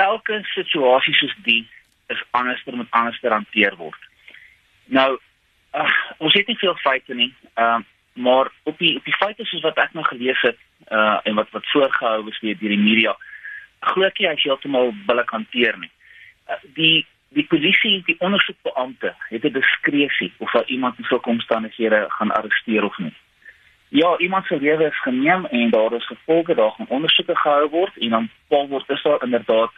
elke situasie soos die is anders moet anders hanteer word. Nou, uh, ons het nie veel feite nie. Uh, maar op die op die feite soos wat ek nou gelees het uh en wat wat voorgehou is deur die media, glo ek hy heeltemal billik hanteer nie. Uh, die die polisie, die ondersoekbeampte het 'n diskresie of hy iemand in sulke omstandighede gaan arresteer of nie. Ja, iemand se lewe is geneem en daar is gevolge daar gaan ondersoeke gehou word en dan word is daar inderdaad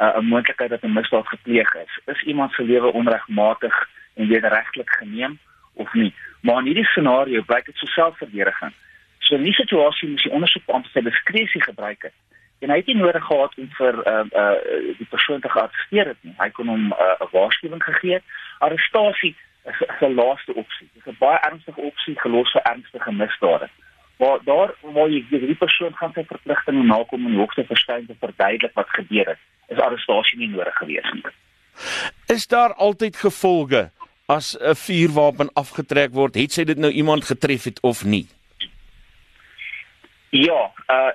uh, 'n moontlikheid dat 'n misdaad gepleeg is. Is iemand se lewe onregmatig en wederregtelik geneem of nie? Maar in hierdie scenario blyk dit so selfverdediging. So in 'n situasie moet jy ondersoek om sy diskresie gebruik het. En hy het nie nodig gehad om vir uh uh die persoon te gearresteer het nie. Hy kon hom 'n uh, waarskuwing gegee het. Arrestasie is 'n laaste opsie. Dit is 'n baie ernstige opsie gelos vir ernstige misdade. Maar daar waar jy die persoon gaan sy verpligtinge nakom om die hoogste verskyn te verduidelik wat gebeur het, is arrestasie nie nodig gewees nie. Is daar altyd gevolge as 'n vuurwapen afgetrek word, het sy dit nou iemand getref het of nie? Ja, uh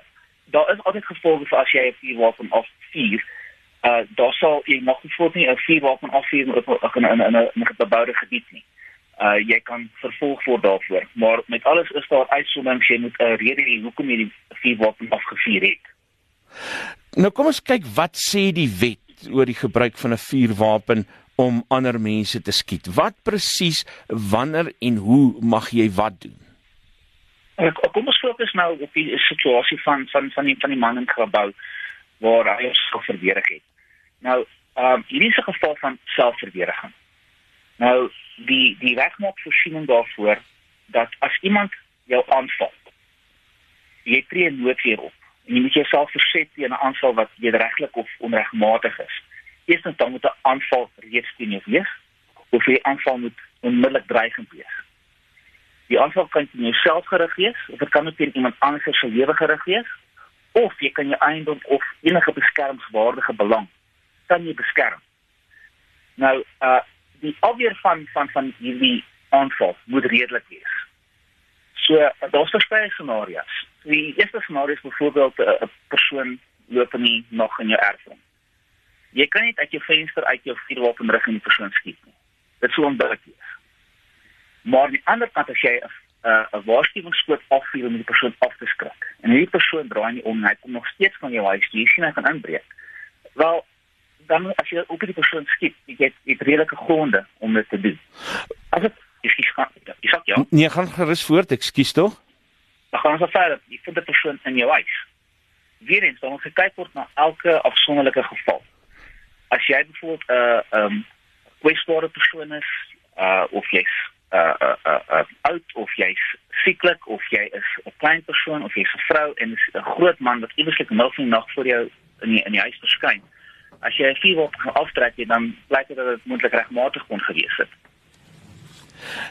daar is altyd gevolge vir as jy 'n vuurwapen afvuur. Uh daar sal jy nog voor nie 'n vuurwapen afvuur in 'n in 'n 'n geboude gebied nie. Uh jy kan vervolg word daarvoor, maar met alles is daar uitsonderings jy moet 'n uh, rede hê hoekom jy die vuurwapen afgevuur het. Nou kom ons kyk wat sê die wet oor die gebruik van 'n vuurwapen om ander mense te skiet. Wat presies wanneer en hoe mag jy wat doen? Ek kom ons fokus nou op die situasie van van van die van die man in Grabouw waar hy homself verdedig het. Nou, ehm um, hierdie is 'n geval van selfverdediging. Nou, die die reg maak voorsiening daarvoor dat as iemand jou aanval, jy tree noodweer op jy moet jouself verset teen 'n aanval wat wederregtelik of onregmatig is eerstens dan moet 'n aanval reeds teen jou wees of die aanval moet onmiddellik dreigend wees. Die aanval kan teen jouself gerig wees of dit kan ook teen iemand anders se lewe gerig wees of jy kan jou eiendom of enige beskermingswaardige belang kan jy beskerm. Nou uh die afweer van van van hierdie aanval moet redelik wees. So daar's verskeie scenario's. Die eerste scenario is byvoorbeeld 'n persoon loop nie nog in jou erfdom Jy kan nie uit jou venster uit jou vuurwapen rig in die persoon skiet nie. Dit sou onbillik. Maar aan die ander kant as jy 'n 'n waarskuwingsskoot afvuur om die persoon af te skrik en hierdie persoon draai nie om en hy kom nog steeds van jou huis, jy sien hy kan inbreek. Wel, dan as jy op die persoon skiet, jy het jy het redelike gronde om dit te doen. As dit is geskak, jy sê ja. Nee, gaan gerus voort, ekskuus tog. Dan gaan ons verder. Jy vind die persoon in jou huis. Weerens dan ons kyk word na elke afsonderlike geval as jy byvoorbeeld 'n uh, ehm um, kwesbare persoon is uh of jy's 'n uh, 'n uh, 'n uh, uh, oud of jy's sieklik of jy is 'n klein persoon of jy's 'n vrou en 'n groot man wat eweslik nou van nag voor jou in die, in die huis verskyn. As jy 'n vuurwapen aftrek, dan blyk dit dat dit moontlik regmatig kon gewees het.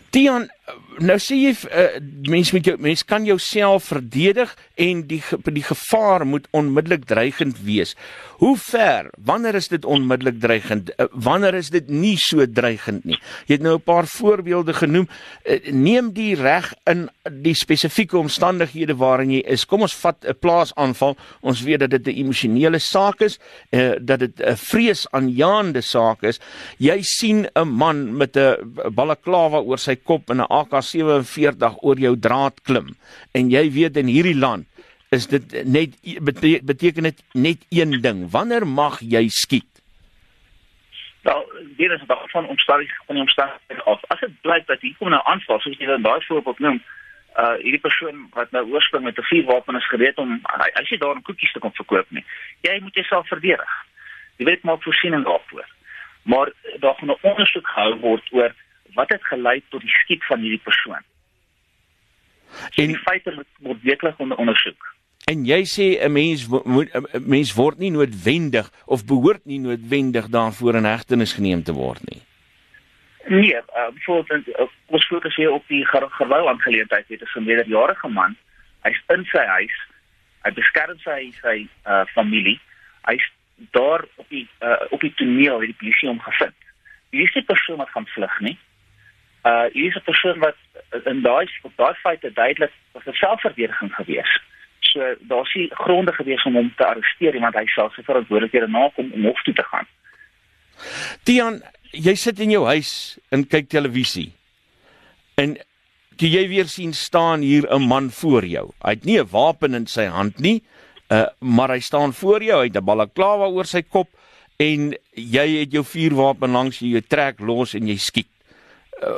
Dion, nou sê jy uh, mense met jou mense kan jouself verdedig en die die gevaar moet onmiddellik dreigend wees. Hoe ver? Wanneer is dit onmiddellik dreigend? Uh, wanneer is dit nie so dreigend nie? Jy het nou 'n paar voorbeelde genoem. Uh, neem die reg in die spesifieke omstandighede waarin jy is. Kom ons vat 'n plaasaanval. Ons weet dat dit 'n emosionele saak is, uh, dat dit 'n vreesaanjaende saak is. Jy sien 'n man met 'n balaklava oor sy kop en 'n AK47 oor jou draad klim en jy weet in hierdie land is dit net beteken dit net een ding wanneer mag jy skiet Wel, dit is dan van omstandighede van die omstandighede af. As dit blyk dat hier kom nou aanval, soos jy dan daai voorbeeld noem, uh hierdie persoon wat nou oorsprong met 'n vuurwapen is gereed om hy, hy sê daar 'n koekies te kom verkoop nie. Jy moet jouself verdedig. Jy weet maak voorsiening daarvoor. Maar daar gaan 'n ondersoek gehou word oor wat het gelei tot die skiet van hierdie persoon. So en die feite moet word weeklik onder ondersoek. En jy sê 'n mens moet 'n mens word nie noodwendig of behoort nie noodwendig daarvoor in hegtenis geneem te word nie. Nee, uh, bijvoorbeeld uh, ons fokus hier op die gerou aangeleentheid. Dit is 'n meerderjarige man. Hy's in sy huis. Hy beskerm sy sy uh, familie. Hy's daar op die uh, op die toneel het die polisie hom gevind. Hier is die persoon wat gaan vlug nie uh hier is 'n persoon wat in daai op daai feite duidelik was 'n selfverdediging gewees. So daar's nie gronde gewees om hom te arresteer nie want hy sal sy verantwoordelikhede nakom om hof toe te gaan. Tian, jy sit in jou huis en kyk televisie. En toe jy weer sien staan hier 'n man voor jou. Hy het nie 'n wapen in sy hand nie, uh, maar hy staan voor jou, hy het 'n balaklava oor sy kop en jy het jou vuurwapen langs jy trek los en jy skiet. Uh,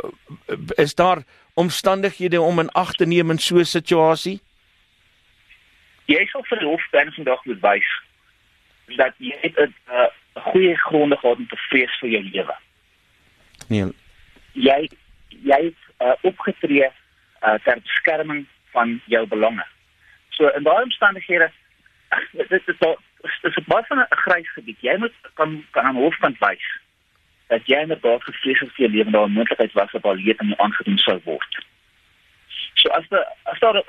is daar omstandighede om in ag te neem in so 'n situasie? Jy sal vir die hof vandag moet wys dat jy 'n uh, goeie gronde gehad om te vrees vir jou lewe. Nee. Jy jy het uh, opgetree uh, ter beskerming van jou belange. So in daai omstandighede dit is dit is 'n baie van 'n grys gebied. Jy moet kan kan aan hofkant wys dat jy inderdaad gevrees het vir jou lewe daar 'n moontlikheid was dat al leed aan jou aangedoen sou word. So as die as daar 'n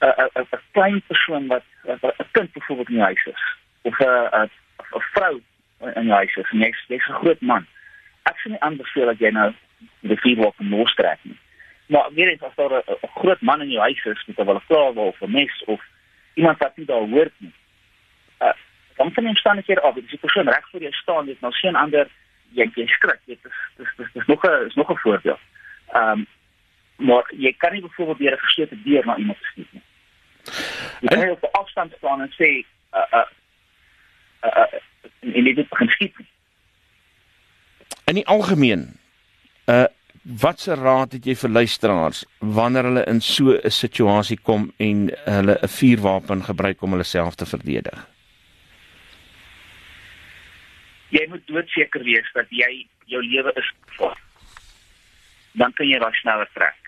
'n 'n klein persoon wat 'n kind byvoorbeeld in die huis is of 'n 'n vrou in die huis is en jy's jy's 'n groot man. Ek sien nie anders voel dat jy nou die vier word om los trek nie. Maar weer eens as daar 'n groot man in jou huis is met 'n balklawe of 'n mes of iemand wat nie daar hoort nie. Dan kan jy staan net hier op. Dis 'n persoon reg voor jou staan, dit nou geen ander jy jy skrik. Dit is dis dis dis nog 'n is nog 'n voorbeeld. Ehm um, maar jy kan nie byvoorbeeld deur 'n geslote deur na iemand skiet nie. Jy kan nie op afstand staan en sê uh uh uh, uh en dit begin skiet. In die algemeen uh wat se raad het jy vir luisteraars wanneer hulle in so 'n situasie kom en hulle 'n vuurwapen gebruik om hulle self te verdedig? Jy moet doodseker wees dat jy jou lewe is gevaar. Dan kan jy rasionaal trek.